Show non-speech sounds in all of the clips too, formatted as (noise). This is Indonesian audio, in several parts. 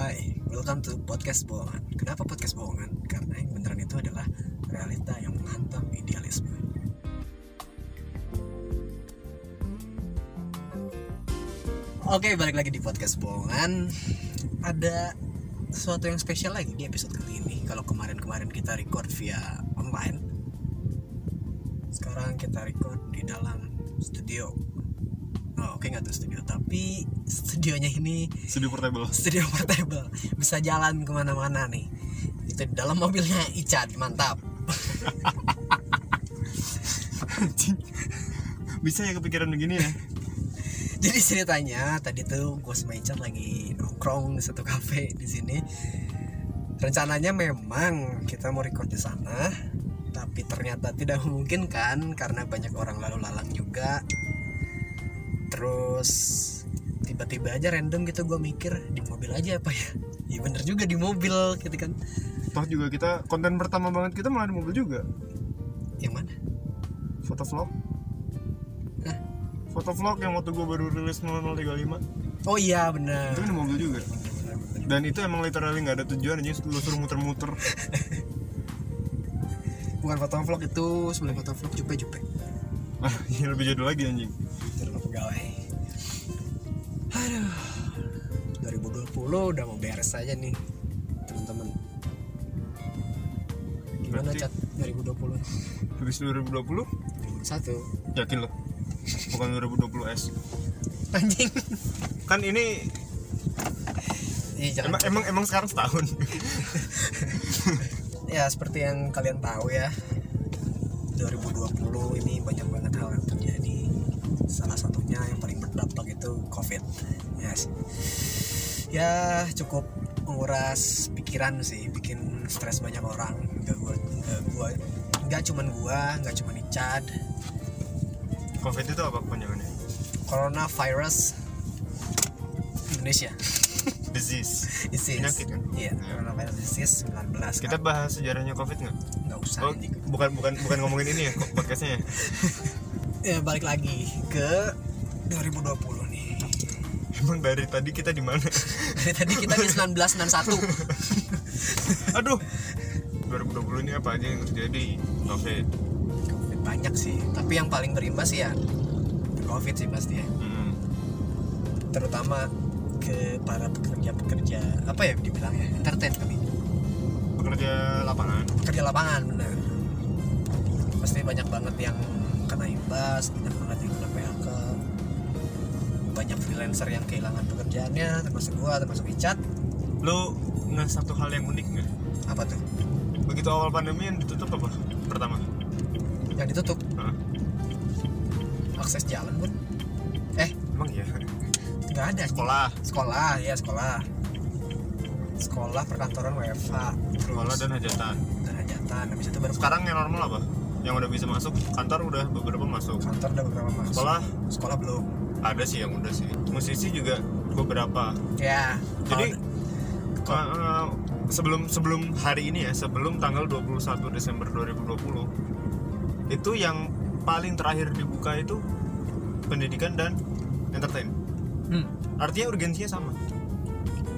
Hai, welcome to podcast bohongan. Kenapa podcast bohongan? Karena yang beneran itu adalah realita yang menghantam idealisme. Oke, balik lagi di podcast bohongan. Ada sesuatu yang spesial lagi di episode kali ini. Kalau kemarin-kemarin kita record via online, sekarang kita record di dalam studio. Oh, oke nggak tuh studio, tapi studionya ini Studio portable. studio portable. Bisa jalan ke mana-mana nih. Itu di dalam mobilnya Icat mantap. Bisa ya kepikiran begini ya? jadi ceritanya tadi tuh gue sama Icat lagi nongkrong di satu kafe di sini. Rencananya memang kita mau record di sana tapi ternyata tidak memungkinkan karena banyak orang lalu lalang juga. Terus tiba-tiba aja random gitu gue mikir di mobil aja apa ya Iya bener juga di mobil gitu kan Toh juga kita konten pertama banget kita malah di mobil juga. yang mana Foto vlog. Hah? Foto vlog yang waktu gue baru rilis 0035 oh iya bener itu kan di mobil juga. Dan itu emang literally nggak ada tujuan aja lu suruh muter-muter. (laughs) bukan foto vlog itu sebelum foto vlog jupe jupe Ah, (laughs) ini lebih jadul lagi anjing. 2020 udah mau beres aja nih teman-teman. Gimana Berarti- cat 2020 Habis 2020 satu. Yakin lo? Bukan 2020 S. anjing. Kan ini Ih, emang emang emang sekarang setahun. (laughs) ya seperti yang kalian tahu ya 2020 ini banyak banget hal yang terjadi. Salah satunya yang paling berdampak itu covid. Yes ya cukup menguras pikiran sih bikin stres banyak orang nggak gua nggak gua nggak cuman gua nggak cuman Icat Covid itu apa kepanjangannya? coronavirus Indonesia (laughs) Disease. disease Penyakit kan? iya coronavirus disease 19 Kita bahas sejarahnya Covid nggak? nggak usah Oh, bukan bukan bukan ngomongin ini ya kok podcastnya ya? (laughs) ya balik lagi ke 2020 nih Emang dari tadi kita di mana? Dari tadi kita di 1961 Aduh. 2020 ini apa aja yang terjadi? Covid. covid banyak sih tapi yang paling berimbas ya covid sih pasti ya Hmm. terutama ke para pekerja-pekerja apa ya dibilangnya entertain kali Pekerja lapangan. kerja lapangan bener pasti banyak banget yang kena imbas banyak banget yang kena PHK banyak freelancer yang kehilangan pekerjaannya termasuk gua termasuk Icat Lo nggak satu hal yang unik nggak? apa tuh Begitu awal pandemi yang ditutup apa? Pertama. yang ditutup Hah? akses jalan pun eh Emang iya. nggak ada Sekolah. sekolah ya sekolah sekolah perkantoran WFH Sekolah dan hajatan. dan hajatan habis itu baru Sekarang yang normal apa? Yang udah bisa masuk kantor udah beberapa masuk. kantor udah beberapa masuk Sekolah sekolah belum ada sih yang udah sih. Musisi juga beberapa. ya Jadi kalau- uh, sebelum sebelum hari ini ya, sebelum tanggal 21 Desember 2020 itu yang paling terakhir dibuka itu pendidikan dan entertain. hmm, Artinya urgensinya sama.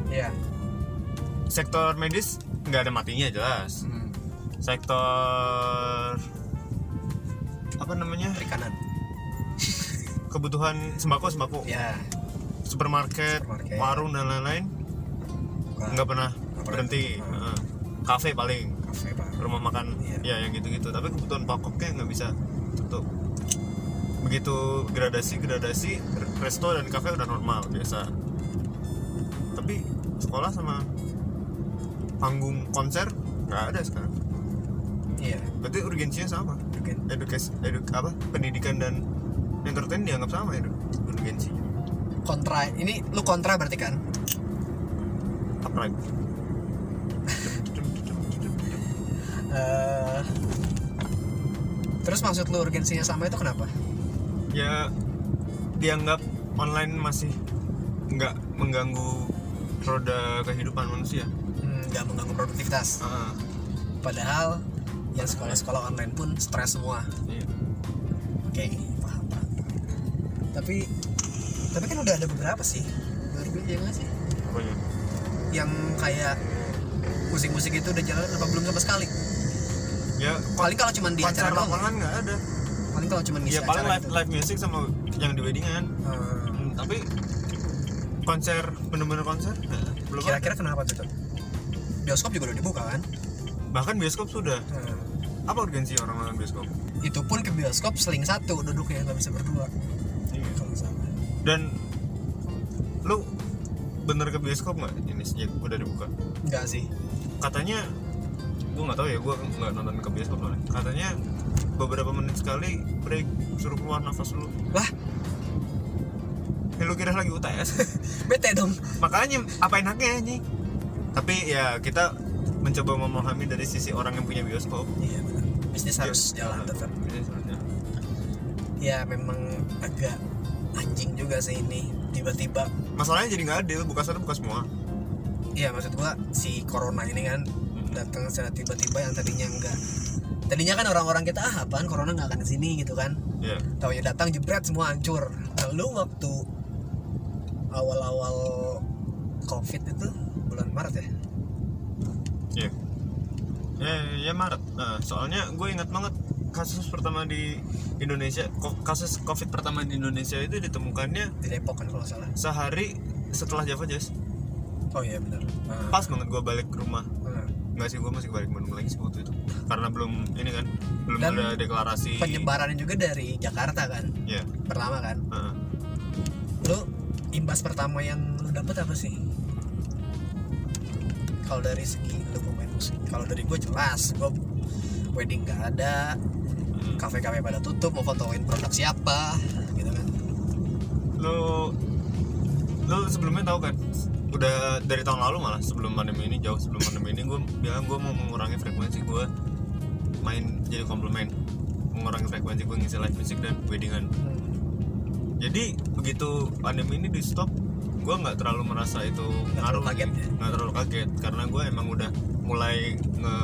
ya Sektor medis nggak ada matinya jelas. hmm, Sektor apa namanya perikanan kebutuhan sembako sembako ya supermarket, Supermarket. warung dan lain-lain nggak pernah pernah. berhenti. Kafe paling. Kafe rumah makan Iya. ya yang gitu-gitu. Tapi kebutuhan pokoknya nggak bisa tutup. Begitu gradasi gradasi resto dan kafe udah normal biasa. Tapi sekolah sama panggung konser nggak ada sekarang. Iya. Berarti urgensinya sama. Edukasi eduk apa? Pendidikan dan entertain dianggap sama ya urgensi kontra ini lu kontra berarti kan? Apa lagi Eh, terus maksud lu urgensinya sama itu kenapa? Ya dianggap online masih nggak mengganggu roda kehidupan manusia. Hmm, nggak mengganggu produktivitas. Ah, padahal yang sekolah-sekolah online pun stres semua. Iya. oke paham paham. Tapi tapi kan udah ada beberapa sih. Baru ya nggak sih Apanya? yang kayak musik-musik itu udah jalan apa belum sama sekali? Ya paling kalau cuma di konser acara doang lapangan nggak ada. Paling kalau cuma ngisi ya paling live gitu. live music sama yang di weddingan. Hmm, Hmm, tapi konser bener-bener konser? Nah, belum kira-kira kenapa tuh bioskop juga udah dibuka kan? Bahkan bioskop sudah. Hmm, apa urgensi orang nonton bioskop? Itu pun ke bioskop seling satu duduknya nggak bisa berdua dan lu bener ke bioskop nggak ini sejak udah dibuka. Enggak sih. Katanya gue nggak tahu ya gue nggak nonton ke bioskop soalnya. Katanya beberapa menit sekali break suruh keluar nafas lu. Lah? Ya, lu kira lagi UTS (laughs) bete dong. Makanya apa enaknya anjing? Tapi ya kita mencoba memahami dari sisi orang yang punya bioskop. Iya benar bisnis harus Ya, jalan tetap. Bisnis harus jalan. ya memang agak juga sih ini tiba-tiba. Masalahnya jadi nggak adil buka satu buka semua. Iya maksud gua si corona ini kan datang secara tiba-tiba yang tadinya enggak tadinya kan orang-orang kita ah apaan corona nggak akan ke sini gitu kan. Ya tahu ya datang jebret semua hancur. Lalu waktu awal-awal covid itu bulan Maret ya? Ya ya ya Maret. Nah, soalnya gue ingat banget kasus pertama di Indonesia kasus covid pertama di Indonesia itu ditemukannya di Depok kan kalau salah. sehari setelah Java Jazz oh iya benar. Ah, pas banget gue balik ke rumah. Ah. nggak sih gue masih balik Bandung lagi sih waktu itu. Karena belum ini kan belum Dan ada deklarasi. penyebarannya juga dari Jakarta kan? Ya pertama kan? Heeh. lu imbas pertama yang lu dapet apa sih? Kalau dari segi lu pemain musik. Kalau dari gue jelas gue wedding gak ada. Kafe-kafe pada tutup mau fotoin produk siapa gitu kan. Lu lu sebelumnya tahu kan udah dari tahun lalu malah sebelum pandemi ini jauh sebelum pandemi ini gue bilang gue mau mengurangi frekuensi gue main jadi komplement. Mengurangi frekuensi gue ngisi live music dan weddingan. Jadi begitu pandemi ini di stop gue nggak terlalu merasa itu ngaruh. ya? nggak terlalu kaget karena gue emang udah mulai nge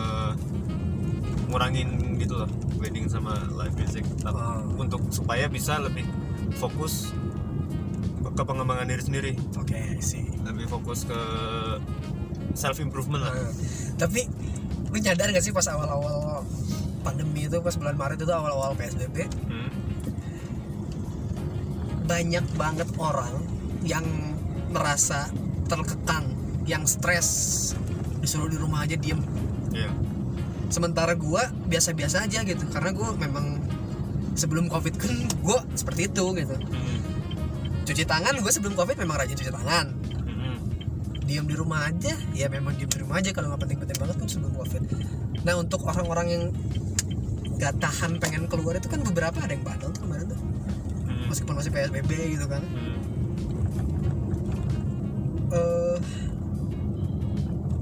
ngurangin gitu loh wedding sama live music. Oh. untuk supaya bisa lebih fokus ke pengembangan diri sendiri. Oke sih lebih fokus ke self improvement lah. Nah, tapi lu nyadar gak sih pas awal-awal pandemi itu pas bulan Maret itu awal-awal PSBB Hmm. banyak banget orang yang merasa terkekang yang stres disuruh di rumah aja diem. Iya. Sementara gua biasa-biasa aja gitu. Karena gua memang sebelum covid kan gua seperti itu gitu. Hmm. cuci tangan gue sebelum covid memang rajin cuci tangan. Hmm. diam di rumah aja. Ya memang diam di rumah aja kalau nggak penting-penting banget kan sebelum covid. Nah untuk orang-orang yang gak tahan pengen keluar itu kan beberapa ada yang bandel tuh kemarin tuh. Hmm. meskipun masih psbb gitu kan. Hmm. eh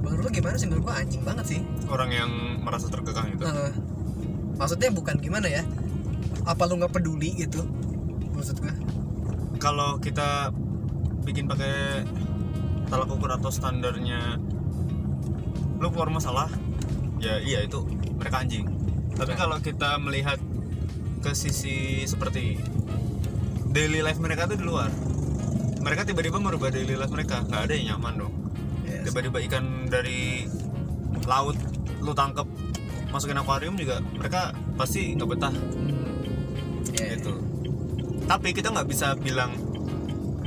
menurut lu gimana sih? Menurut gua anjing banget sih. Orang yang merasa terkekang itu Eh, maksudnya bukan gimana ya? Apa lu nggak peduli gitu? Maksud gua. Kalau kita bikin pakai tolak ukur atau standarnya lu keluar masalah ya iya itu mereka anjing. Tapi Nah. kalau kita melihat ke sisi seperti daily life mereka tuh di luar mereka tiba-tiba merubah daily life mereka nggak ada yang nyaman dong. Yes. tiba-tiba ikan dari laut lu tangkep masukin akuarium juga mereka pasti nggak betah Hmm. Iya, gitu. Tapi kita nggak bisa bilang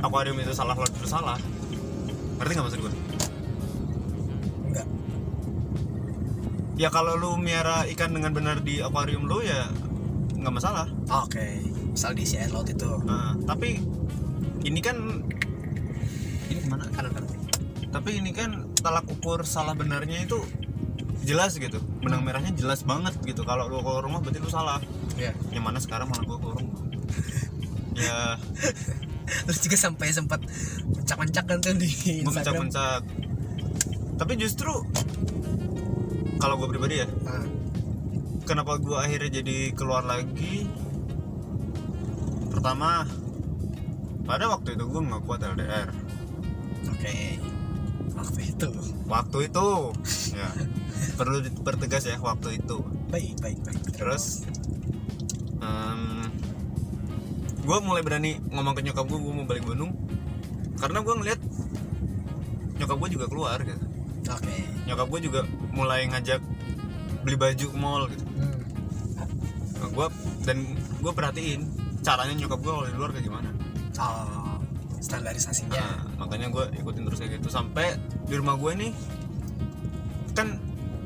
akuarium itu salah lo itu salah. Ngerti nggak maksud gue enggak ya kalau lu miara ikan dengan benar di akuarium lu ya nggak masalah. Oke misal di air laut itu. Nah, tapi ini kan ini gimana? Kanan kanan. Tapi ini kan talak ukur salah benarnya itu jelas gitu. Benang merahnya jelas banget gitu. Kalau lu keluar rumah berarti lu salah. Ya yang mana sekarang malah gua keluar rumah. (laughs) Ya. Terus juga sampai sempat mencak-mencak kan tuh di Instagram. Mencak-mencak tapi justru kalau gue pribadi ya Ah, kenapa gue akhirnya jadi keluar lagi? Pertama pada waktu itu gue nggak kuat LDR oke. Waktu itu. Waktu itu. Ya (laughs) perlu dipertegas ya waktu itu. Baik baik baik. Terus gue mulai berani ngomong ke nyokap gue gue mau balik Bandung karena gue ngeliat nyokap gue juga keluar gitu. Oke. Nyokap gue juga mulai ngajak beli baju ke mall gitu. Hmm. nah, gue dan gue perhatiin caranya nyokap gue kalau di luar kayak gimana. Oh standarisasinya. Nah, makanya gue ikutin terus kayak gitu. Sampai di rumah gue nih kan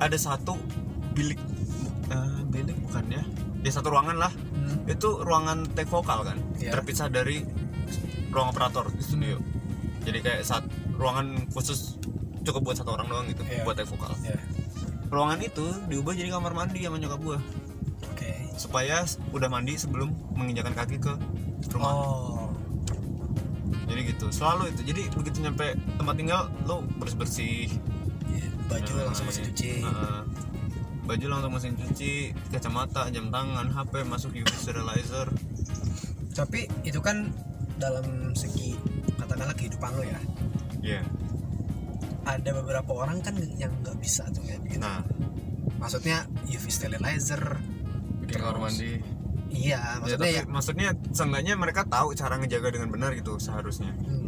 ada satu bilik eh, bilik bukan ya? Ya satu ruangan lah. Hmm. itu ruangan take vokal kan? Iya. terpisah dari ruang operator di studio. Jadi kayak saat ruangan khusus cukup buat satu orang doang gitu Iya. buat take vokal. Ya. ruangan itu diubah jadi kamar mandi sama nyokap gue oke. Supaya udah mandi sebelum menginjakan kaki ke rumah. Oh. Jadi gitu selalu itu. Jadi begitu nyampe tempat tinggal lo bersih bersih Baju langsung mesin cuci. baju langsung mesin cuci kacamata jam tangan hp masuk UV sterilizer. Tapi itu kan dalam segi katakanlah kehidupan lo ya. Iya. Ada beberapa orang kan yang nggak bisa tuh kayak begitu. Nah. Maksudnya UV sterilizer bikin kamar mandi. Iya ya, maksudnya tapi ya, maksudnya seenggaknya mereka tahu cara ngejaga dengan benar gitu seharusnya. Hmm.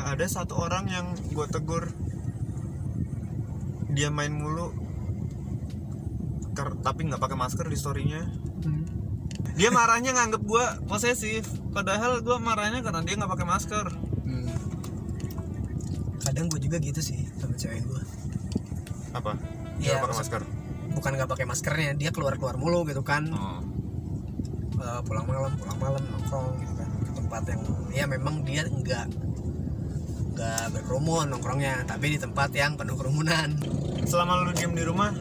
Ya ada satu orang yang gue tegur. Dia main mulu. Tapi nggak pakai masker di storynya. Hmm. dia marahnya nganggep gue posesif. Padahal gue marahnya karena dia nggak pakai masker. Hmm. kadang gue juga gitu sih sama cewek gue apa? Dia pakai maksud- masker? bukan nggak pakai maskernya dia keluar keluar mulu gitu kan. Oh. Eh, pulang malam pulang malam nongkrong gitu kan ke tempat yang ya memang dia nggak nggak berkerumun nongkrongnya tapi di tempat yang penuh kerumunan. Selama lu diem di rumah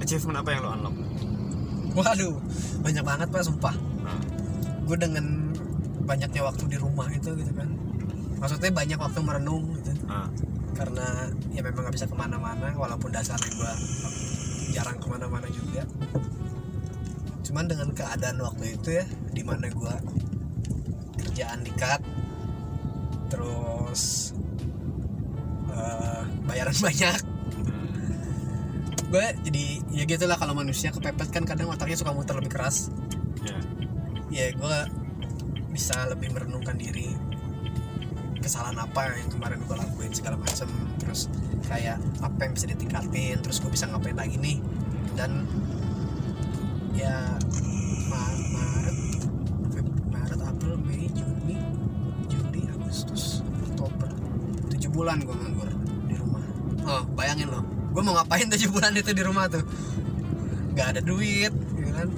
achievement apa yang lu unlock? Waduh banyak banget pak sumpah. Nah, gue dengan banyaknya waktu di rumah itu gitu kan. Maksudnya banyak waktu merenung gitu. Nah. karena ya memang nggak bisa ke mana-mana walaupun dasarnya gue jarang ke mana-mana juga. Cuman dengan keadaan waktu itu ya di mana gue kerjaan di cut terus eh, bayaran (laughs) banyak. Gue jadi ya gitulah kalau manusia kepepet kan kadang otaknya suka muter lebih keras. Ya. Ya gue bisa lebih merenungkan diri. Kesalahan apa yang kemarin gue lakuin segala macem. Terus kayak apa yang bisa ditingkatin terus gue bisa ngapain lagi nih? Dan ya bulan gue nganggur di rumah. Oh bayangin loh gue mau ngapain tujuh bulan itu di rumah tuh? Nggak ada duit gitu kan?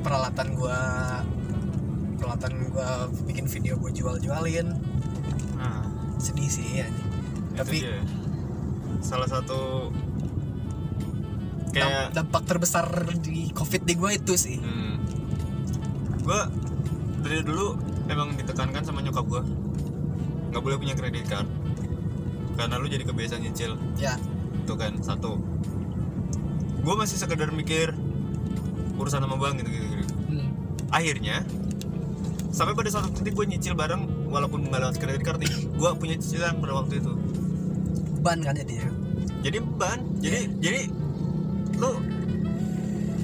Peralatan gua peralatan gua bikin video gue jual-jualin. Nah. Sedih sih ya. Tapi dia. salah satu kayak dampak terbesar di covid di gue itu sih. Hmm, gue dari dulu emang ditekankan sama nyokap gue nggak boleh punya kredit card. Karena lu jadi kebiasaan nyicil. Ya. Itu kan satu. Gue masih sekedar mikir urusan sama bank gitu gitu, gitu. hmm. akhirnya sampai pada suatu titik gue nyicil bareng walaupun nggak lewat kredit card gue punya cicilan pada waktu itu. Beban kan jadinya jadi beban jadi jadi lu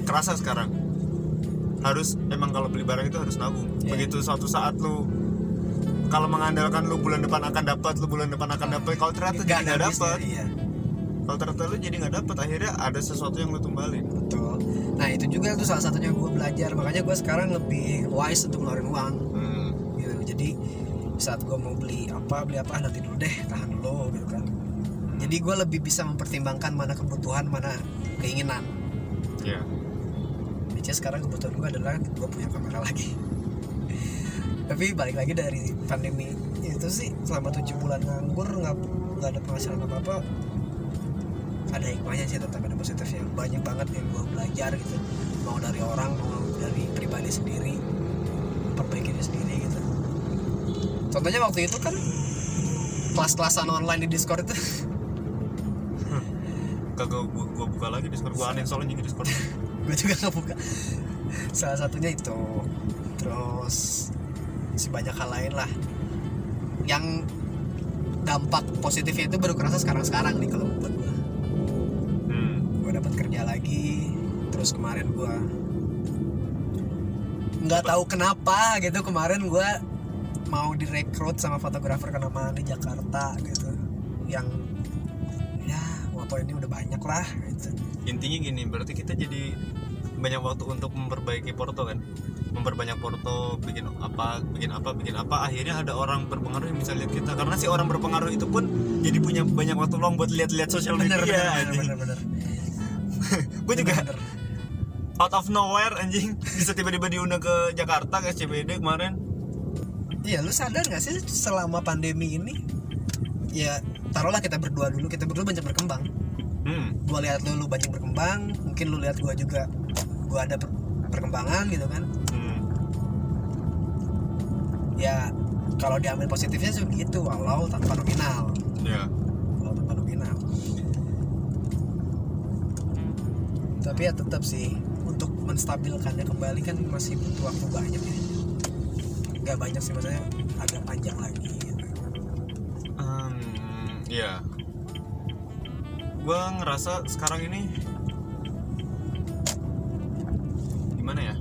kerasa sekarang. Harus emang kalau beli barang itu harus nabung. Iya. begitu suatu saat lu kalau mengandalkan lu bulan depan akan dapat lu bulan depan akan dapat kalau ternyata jadi nggak dapat ya, iya. Kalau ternyata lu jadi nggak dapat akhirnya ada sesuatu yang lu tumbalin. Betul. Nah itu juga tuh salah satunya gue belajar. Makanya gue sekarang lebih wise untuk ngeluarin uang. Hmm. gitu jadi saat gue mau beli apa beli apa nanti dulu deh tahan dulu gitu kan. Jadi gue lebih bisa mempertimbangkan mana kebutuhan mana keinginan. Ya is sekarang kebutuhan gue adalah gue punya kamera lagi tapi balik lagi dari pandemi itu sih selama tujuh bulan nganggur nggak nggak ada penghasilan apa apa ada hikmahnya sih tetap ada positifnya. Banyak banget yang gue belajar gitu. Mau dari orang mau dari pribadi sendiri perbaiki diri sendiri gitu. Contohnya waktu itu kan kelas-kelasan online di discord itu. Kagak gua, gua buka lagi discord gua uninstall aja discord. (laughs) Gue juga nggak buka. Salah satunya itu. Terus si banyak hal lain lah. Yang dampak positifnya itu baru kerasa sekarang sekarang nih kalau buat gue hmm. gue dapat kerja lagi terus kemarin gue nggak tahu kenapa gitu kemarin gue mau direkrut sama fotografer kenamaan di Jakarta gitu. Yang ya foto ini udah banyak lah gitu. Intinya gini berarti kita jadi banyak waktu untuk memperbaiki porto kan? Memperbanyak porto bikin apa bikin apa bikin apa. Akhirnya ada orang berpengaruh yang bisa lihat kita. Karena si orang berpengaruh itu pun jadi punya banyak waktu luang buat lihat-lihat sosial media bener bener bener bener. (laughs) Gue juga Bener. out of nowhere anjing. Bisa tiba-tiba diundang ke Jakarta ke SCBD kemarin. Iya, lu sadar gak sih selama pandemi ini? Ya taruhlah kita berdua dulu. Kita berdua banyak berkembang. Hmm. Gua lihat lu, lu banyak berkembang. Mungkin lu lihat gua juga gua ada per- perkembangan gitu kan. Hmm. Ya kalau diambil positifnya sih begitu walau tanpa nominal. Ya walau tanpa nominal. Tapi ya tetap sih untuk menstabilkannya kembali kan masih butuh waktu banyak ya. Nggak banyak sih maksudnya agak panjang lagi gitu. Um, ya. Gua ngerasa sekarang ini gimana ya?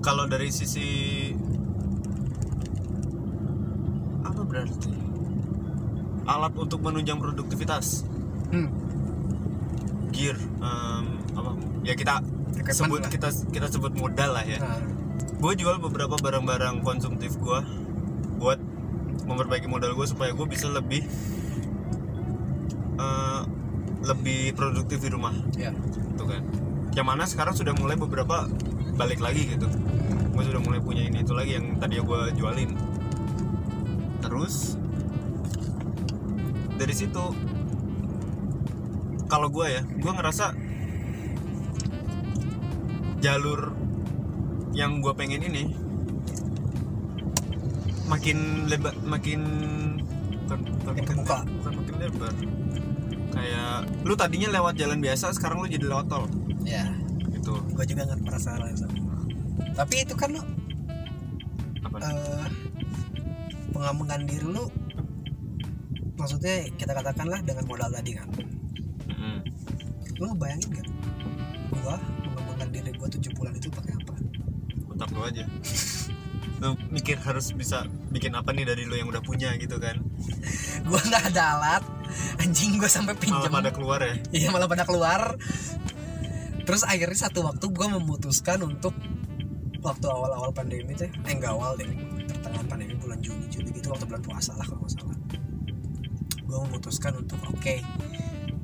Kalau dari sisi apa berarti? Alat untuk menunjang produktivitas, hmm. gear, em, apa? Ya kita Equipment sebut lah. kita kita sebut modal lah ya. nah, gue jual beberapa barang-barang konsumtif gue buat memperbaiki modal gue supaya gue bisa lebih eh, lebih produktif di rumah ya gitu kan yang mana sekarang sudah mulai beberapa balik lagi gitu. Gue sudah mulai punya ini itu lagi yang tadi gue jualin. Terus dari situ kalau gue ya gue ngerasa jalur yang gue pengen ini makin lebar makin bukan, bukan, Makin bukan, kebuka. bukan makin lebar kayak lu tadinya lewat jalan biasa sekarang lu jadi lewat tol. Ya gitu. Gue juga nggak yang sama tapi itu kan lo apa? pengembangan diri lu maksudnya kita katakanlah dengan modal tadi kan. Mm-mm. lu bayangin gak gua mengembangkan diri gua tujuh bulan itu pakai apa? Otak lu aja. (laughs) Lu mikir harus bisa bikin apa nih dari lu yang udah punya gitu kan? Gua nggak ada alat anjing gua sampai malah pinjam. pada keluar ya? Iya malah pada keluar. Terus akhirnya satu waktu gua memutuskan untuk waktu awal-awal pandemi teh eh enggak awal deh pertengahan pandemi bulan Juni Juli gitu waktu bulan puasa lah kalau nggak salah. Gua memutuskan untuk oke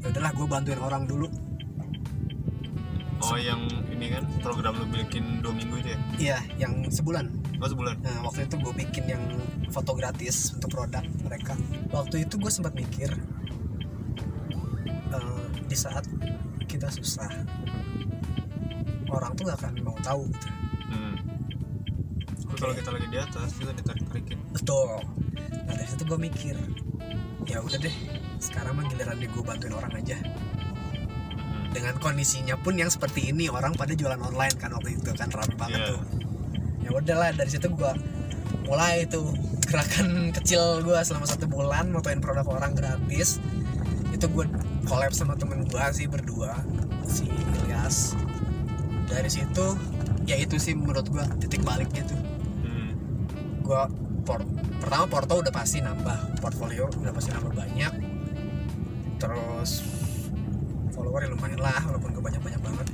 ya udahlah gue bantuin orang dulu. Oh yang ini kan program lu bikin dua minggu itu ya? Iya yang sebulan. Oh sebulan? Nah waktu itu gue bikin yang foto gratis untuk produk mereka. Waktu itu gue sempat mikir di saat kita susah orang tuh gak akan mau tahu gitu. hmm. Tapi kalau kita lagi di atas kita ditarik tarikin Betul. Nah dari situ gue mikir ya udah deh sekarang mah giliran gue bantuin orang aja hmm. dengan kondisinya pun yang seperti ini orang pada jualan online kan waktu itu kan rame banget Iya. tuh ya udahlah dari situ gua mulai tuh gerakan kecil gua selama satu bulan motoin produk orang gratis itu gue collab sama temen gua sih berdua si Ilyas. Dari situ ya itu sih menurut gua titik baliknya tuh. Hmm. gua por- pertama Porto udah pasti nambah portfolio udah pasti nambah banyak. Terus follower lumayan lah walaupun gue banyak banyak banget.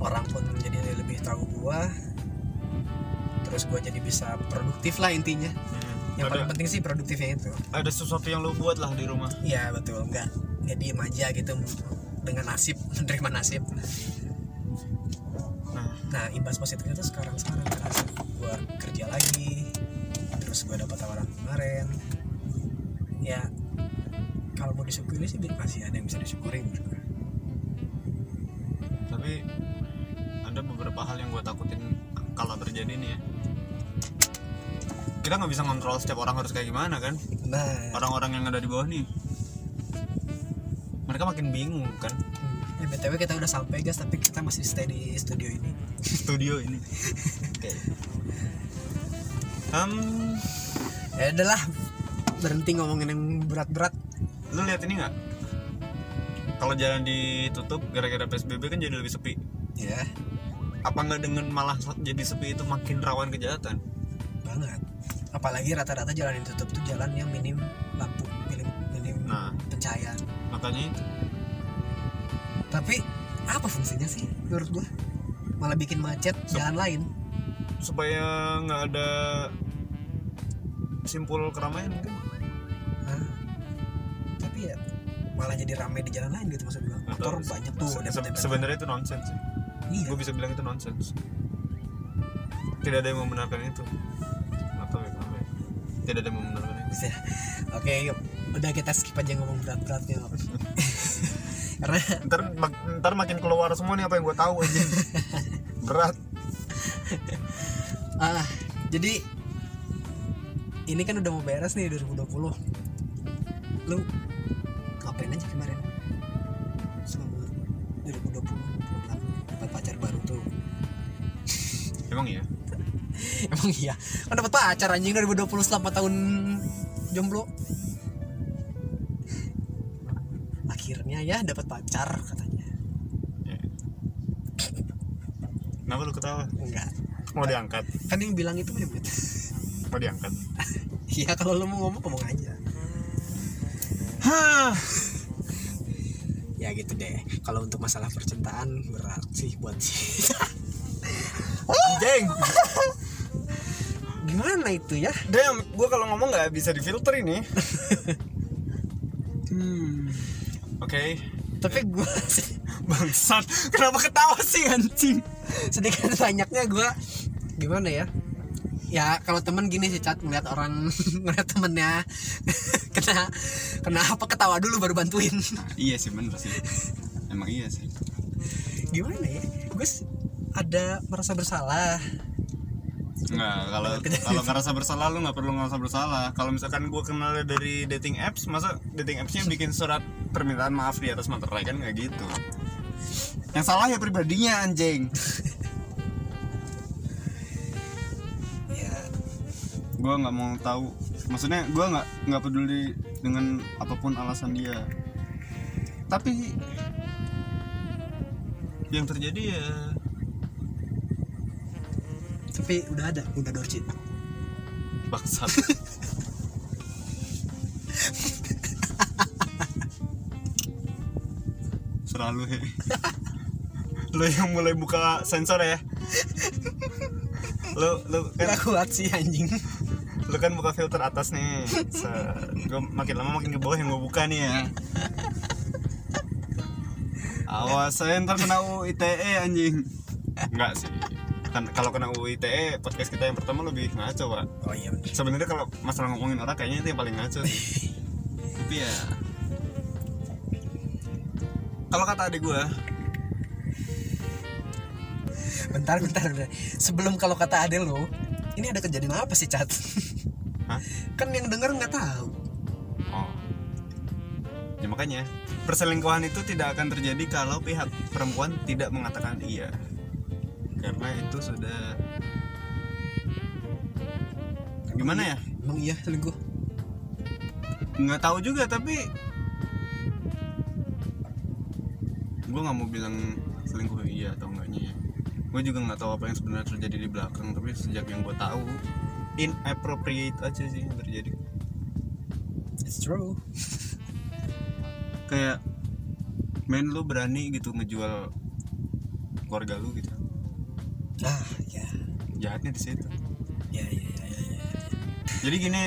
Orang pun jadi lebih tahu gua. Terus gue jadi bisa produktif lah intinya. Hmm. Yang ada, paling penting sih produktifnya itu. Ada sesuatu yang lu buat lah di rumah. Iya betul. Nggak nggak diem aja gitu. Dengan nasib (laughs) menerima nasib. Nah. Nah imbas positifnya tuh sekarang sekarang kerasa gue kerja lagi terus gue dapat tawaran kemarin. Ya kalau mau disyukuri sih masih ada yang bisa disyukuri menurut gue. tapi ada beberapa hal yang gue takutin kalau terjadi nih ya kita nggak bisa ngontrol setiap orang harus kayak gimana kan? Nah orang-orang yang ada di bawah nih mereka makin bingung kan? Eh, btw kita udah sampai guys tapi kita masih stay di studio ini. (laughs) Studio ini. Oke. Em, ya udahlah berhenti ngomongin yang berat-berat. lu lihat ini nggak? Kalau jalan ditutup gara-gara psbb kan jadi lebih sepi. Ya. Apa nggak dengan malah jadi sepi itu makin rawan kejahatan? Banget apalagi rata-rata jalan yang tutup tuh jalan yang minim lampu minim minim nah. pencahayaan. Makanya itu. Tapi apa fungsinya sih menurut gua? Malah bikin macet Sup- jalan lain. Supaya nggak ada simpul keramaian mungkin. Hah? tapi ya malah jadi ramai di jalan lain gitu maksud gua. Motor Atau banyak tuh se- se- sebenarnya itu nonsens sih. Iya. Gue bisa bilang itu nonsens tidak ada yang membenarkan itu tidak ada yang membenarkan itu bisa. Oke yuk. Udah kita skip aja ngomong berat-beratnya (laughs) karena ntar mak- ntar makin keluar semua nih apa yang gue tahu aja (laughs) berat. Ah jadi ini kan udah mau beres nih 2020 lu ngapain aja kemarin? Selama 2020 belum dapat pacar baru tuh. Emang iya emang iya. Kan dapat pacar anjing 2020 selama tahun jomblo. Akhirnya ya dapat pacar katanya. Ya. kenapa lu ketawa? Enggak. Mau diangkat? Kan yang bilang itu Mehmet mau diangkat? (laughs) Iya kalau lu mau ngomong ngomong aja. Hah. ya gitu deh. Kalau untuk masalah percintaan berat sih buat sih (laughs) anjing (laughs) gimana itu ya? Damn gue kalau ngomong nggak bisa difilter ini. (laughs) Hmm. oke. Tapi gue bangsat. Kenapa ketawa sih anjing? Sedikit banyaknya gue gimana ya? Ya kalau temen gini sih cat ngeliat orang (laughs) ngeliat temennya. (laughs) Kena kena apa ketawa dulu baru bantuin. Iya sih bener sih. Emang iya sih. Gimana ya? Gue ada merasa bersalah Nggak, kalau (laughs) kalau ngerasa bersalah lu nggak perlu ngerasa bersalah. Kalau misalkan gue kenal dari dating apps, masa dating appsnya bikin surat permintaan maaf di atas materai kan nggak gitu. Yang salah ya pribadinya anjing. (laughs) ya Gue nggak mau tahu. Maksudnya gue nggak nggak peduli dengan apa pun alasan dia. Tapi yang terjadi ya tapi udah ada udah dorcit bangsat. Selalu he. Lo yang mulai buka sensor ya. Lo lo kan Gak kuat sih anjing lo kan buka filter atas nih. Gue makin lama makin ke bawah yang gue buka nih ya. Awas saya ntar kena UU ITE anjing. Enggak sih. Kan kalau kena UU ITE podcast kita yang pertama lebih ngaco, Pak. oh iya sebenarnya kalau masalah ngomongin orang kayaknya itu yang paling ngaco sih (laughs) tapi ya kalau kata adik gue bentar bentar bentar. sebelum kalau kata ade lo ini ada kejadian apa sih cat Hah? (laughs) kan yang denger nggak tahu oh ya makanya perselingkuhan itu tidak akan terjadi kalau pihak perempuan tidak mengatakan iya karena itu sudah gimana ya? Emang iya selingkuh nggak tahu juga tapi gue nggak mau bilang selingkuh iya atau enggaknya ya. Gue juga nggak tahu apa yang sebenarnya terjadi di belakang tapi sejak yang gue tahu inappropriate aja sih yang terjadi. It's true. Kayak main lu berani gitu ngejual keluarga lu gitu ah ya jahatnya di situ. Ya ya ya, ya, ya. jadi gini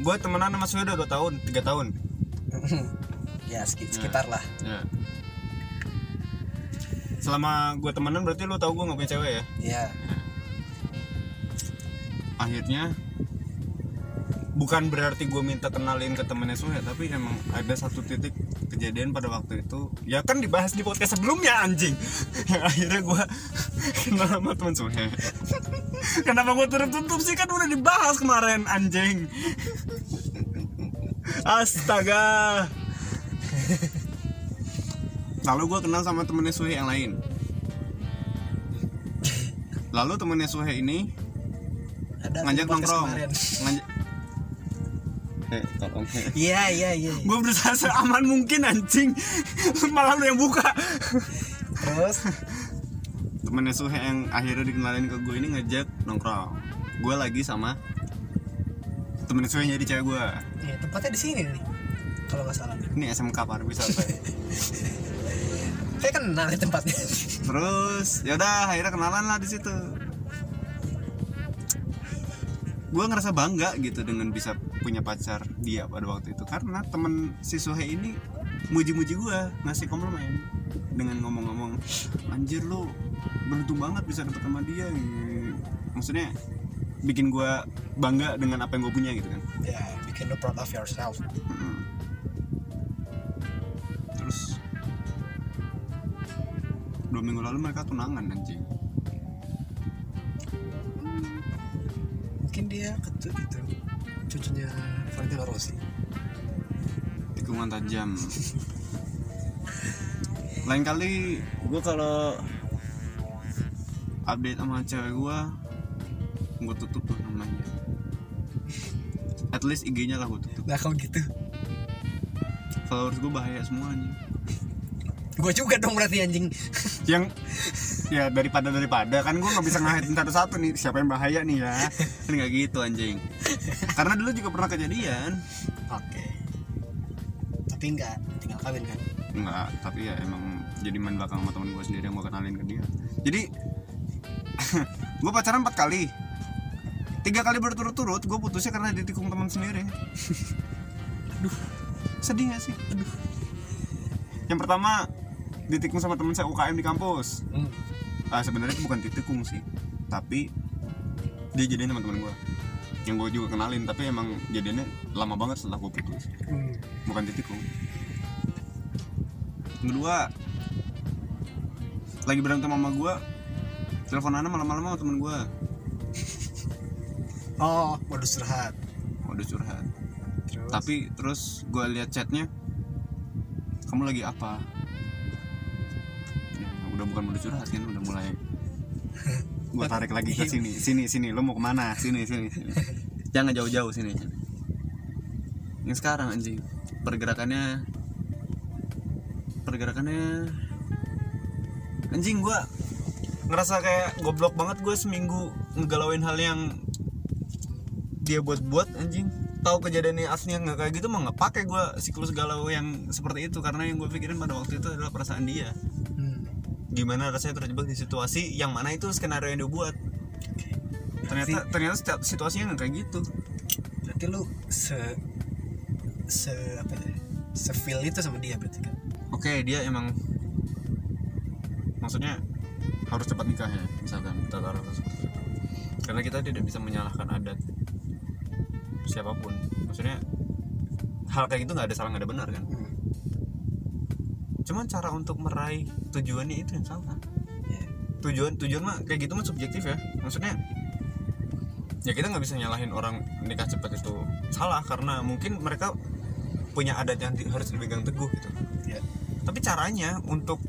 gue temenan sama Suya udah 2 tahun 3 tahun. (laughs) Ya seki- sekitar lah. Ya. Selama gue temenan berarti lu tau gue gak punya cewek ya? Ya akhirnya bukan berarti gue minta kenalin ke temennya Suhe tapi emang ada satu titik kejadian pada waktu itu ya kan dibahas di podcast sebelumnya anjing. (laughs) Yang akhirnya gue kenal sama temen Suhe (laughs) kenapa gue tutup tutup sih? Kan udah dibahas kemarin anjing. (laughs) Astaga. Lalu gue kenal sama temennya Suhe yang lain. Lalu temennya Suhe ini ada ngajak nongkrong. ngajak tolong iya iya iya. Gue berusaha seaman mungkin anjing. Malah lu yang buka. Terus? Temennya Suhe yang akhirnya dikenalin ke gue ini ngajak nongkrong. Gue lagi sama temen sesuai jadi cewek gue ya tempatnya di sini nih kalau nggak salah. Ini SMK pariwisata kayak kenal nih tempatnya. Terus ya udah akhirnya kenalan lah di situ gue ngerasa bangga gitu dengan bisa punya pacar dia pada waktu itu. Karena temen si Suhe ini muji-muji gue ngasih komplimen dengan ngomong-ngomong anjir lu beruntung banget bisa dapet sama dia. Maksudnya bikin gue bangga dengan apa yang gue punya gitu kan. Ya bikin lo proud of yourself. Mm-mm. terus dua minggu lalu mereka tunangan anjing dia ketu itu cucunya Valentino Rossi. Tikungan tajam. Lain kali gue kalau update sama cewek gue gue tutup tuh namanya. At least IG-nya lah gue tutup. Nah kalau gitu. Followers gue bahaya semuanya gue juga dong berarti anjing. Yang ya daripada daripada. Kan gue nggak bisa ngahitin satu-satu nih. Siapa yang bahaya nih ya? Kan nggak gitu anjing. Karena dulu juga pernah kejadian. Oke. Tapi nggak tinggal kawin kan? Enggak, tapi ya emang jadi main belakang sama temen gue sendiri yang gue kenalin ke dia. Jadi (laughs) gue pacaran empat kali. Tiga kali berturut-turut gue putusnya karena ditikung teman sendiri. Aduh, sedih gak sih? Aduh. Yang pertama ditikung sama temen saya UKM di kampus. Hmm. Ah, Sebenarnya itu bukan ditikung sih. Tapi dia jadian sama temen gue Yang gue juga kenalin, tapi emang jadiannya lama banget setelah gue putus. Hmm. bukan titikung kedua lagi berantem sama gue teleponan malam-malam sama temen gue oh modus curhat. Udah curhat. Terus? Tapi terus gue lihat chatnya kamu lagi apa udah bukan udah curhat kan udah mulai (laughs) gue tarik lagi ke sini. Sini sini lo mau ke mana? Sini sini sini. Jangan jauh-jauh sini. Yang sekarang anjing. Pergerakannya pergerakannya anjing gue ngerasa kayak goblok banget gue seminggu ngegalauin hal yang dia buat-buat anjing. Tahu kejadiannya aslinya nggak kayak gitu mah nggak pakai gue siklus galau yang seperti itu. Karena yang gue pikirin pada waktu itu adalah perasaan dia. Gimana rasanya terjebak di situasi yang mana itu skenario yang dia buat ternyata ternyata setiap situasinya nggak kayak gitu. Berarti lu se se apa ya? Se feel itu sama dia berarti kan? Oke dia emang maksudnya harus cepat nikah ya misalkan kita taruh seperti itu karena kita tidak bisa menyalahkan adat siapa pun. Maksudnya hal kayak gitu nggak ada salah nggak ada benar kan? hmm. Cuman cara untuk meraih tujuannya itu yang salah. Ya tujuan tujuan mah kayak gitu mah subjektif ya. Maksudnya ya kita nggak bisa nyalahin orang nikah cepat itu salah karena mungkin mereka punya adat yang di- harus dipegang teguh gitu. Ya tapi caranya untuk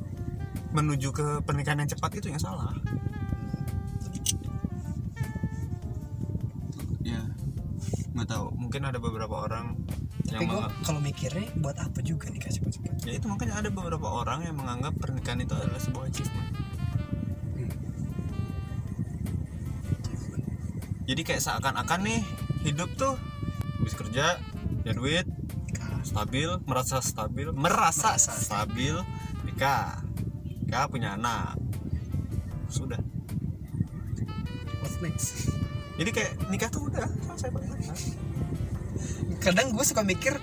menuju ke pernikahan yang cepat itu yang salah. Ya nggak tahu. Mungkin ada beberapa orang kalau mikirnya buat apa juga nikah cepat-cepat. Ya itu makanya ada beberapa orang yang menganggap pernikahan itu adalah sebuah achievement. Hmm. jadi kayak seakan-akan nih hidup tuh habis kerja ya duit nikah. stabil merasa stabil merasa, Merasa stabil. nikah. Nikah punya anak. Sudah. What's next? Jadi kayak nikah tuh udah selesai kadang gue suka mikir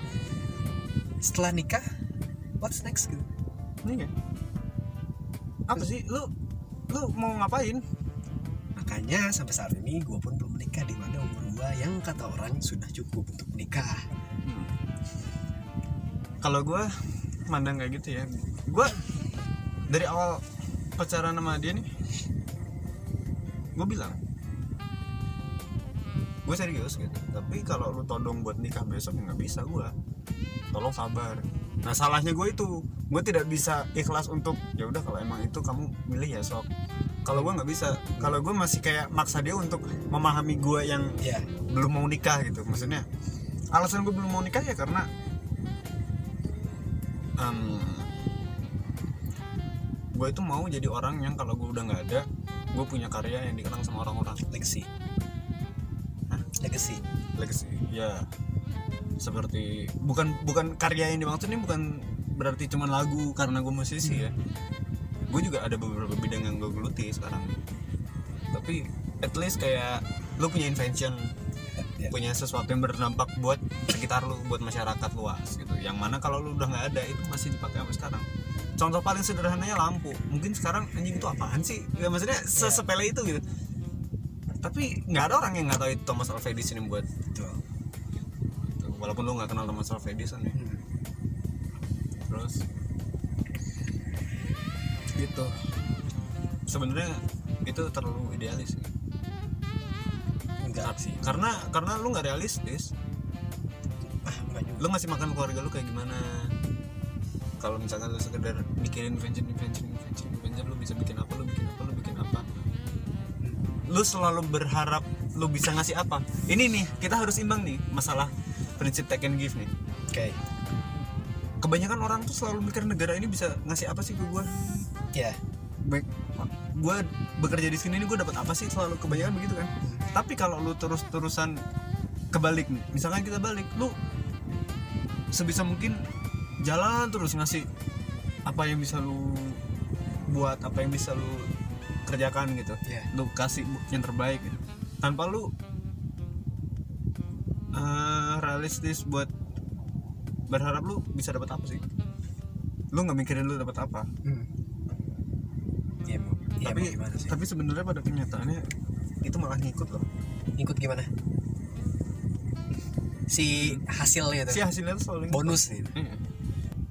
setelah nikah what's next gitu? Kan apa sih? Lu lu mau ngapain? Makanya sampai saat ini gue pun belum menikah di mana umur gue yang kata orang sudah cukup untuk menikah. Hmm. kalau gue mandang kayak gitu ya. Gue dari awal pacaran sama dia nih gue bilang gue serius gitu. Tapi kalau lu todong buat nikah besok ya nggak bisa gue tolong sabar. Nah salahnya gue itu. Gue tidak bisa ikhlas untuk ya udah kalau emang itu kamu milih ya sok. Kalau gue nggak bisa. Kalau gue masih kayak maksa dia untuk memahami gue yang ya belum mau nikah gitu. Maksudnya alasan gue belum mau nikah ya karena gue itu mau jadi orang yang kalau gue udah nggak ada gue punya karya yang dikenang sama orang-orang. Legacy. Legacy. Legacy ya seperti bukan bukan karya yang dimaksud ini bukan berarti cuma lagu karena gue musisi ya. Gue juga ada beberapa bidang yang gue geluti sekarang. Tapi at least kayak lu punya invention ya. punya sesuatu yang berdampak buat sekitar lu buat masyarakat luas gitu. Yang mana kalau lu udah nggak ada itu masih dipakai sampai sekarang. Contoh paling sederhananya lampu. Mungkin sekarang anjing itu apaan sih? Ya maksudnya sesepele itu gitu. Tapi nggak ada orang yang nggak tahu itu Thomas Alva Edison yang buat. Betul. Walaupun lu nggak kenal Thomas Alva Edison ya. Hmm. terus? Gitu. Sebenarnya itu terlalu idealis sih. enggak sih. Karena karena lu nggak realistis. Ah lu ngasih makan keluarga lu kayak gimana? Kalau misalkan lu sekedar mikirin invention invention invention invention lu bisa bikin apa lu bikin apa lu bikin apa. Lu selalu berharap lu bisa ngasih apa. Ini nih kita harus imbang nih masalah prinsip take and give nih. Oke. Kebanyakan orang tuh selalu mikir negara ini bisa ngasih apa sih ke gua? Ya baik gue bekerja di sini ini gue dapat apa sih? Selalu kebanyakan begitu kan. Tapi kalau lu terus terusan kebalik nih misalkan kita balik lu sebisa mungkin jalan terus ngasih apa yang bisa lu buat apa yang bisa lu kerjakan gitu. Ya lu kasih yang terbaik gitu. tanpa lu eh, realistis buat berharap lu bisa dapat apa sih? Lu nggak mikirin lu dapat apa? Hmm. ya mau ya tapi mau gimana sih? tapi sebenarnya pada kenyataannya itu malah ngikut loh. Ikut gimana? Si hasilnya si tuh hasilnya tuh selalu ngikut. bonus. Nih Iya.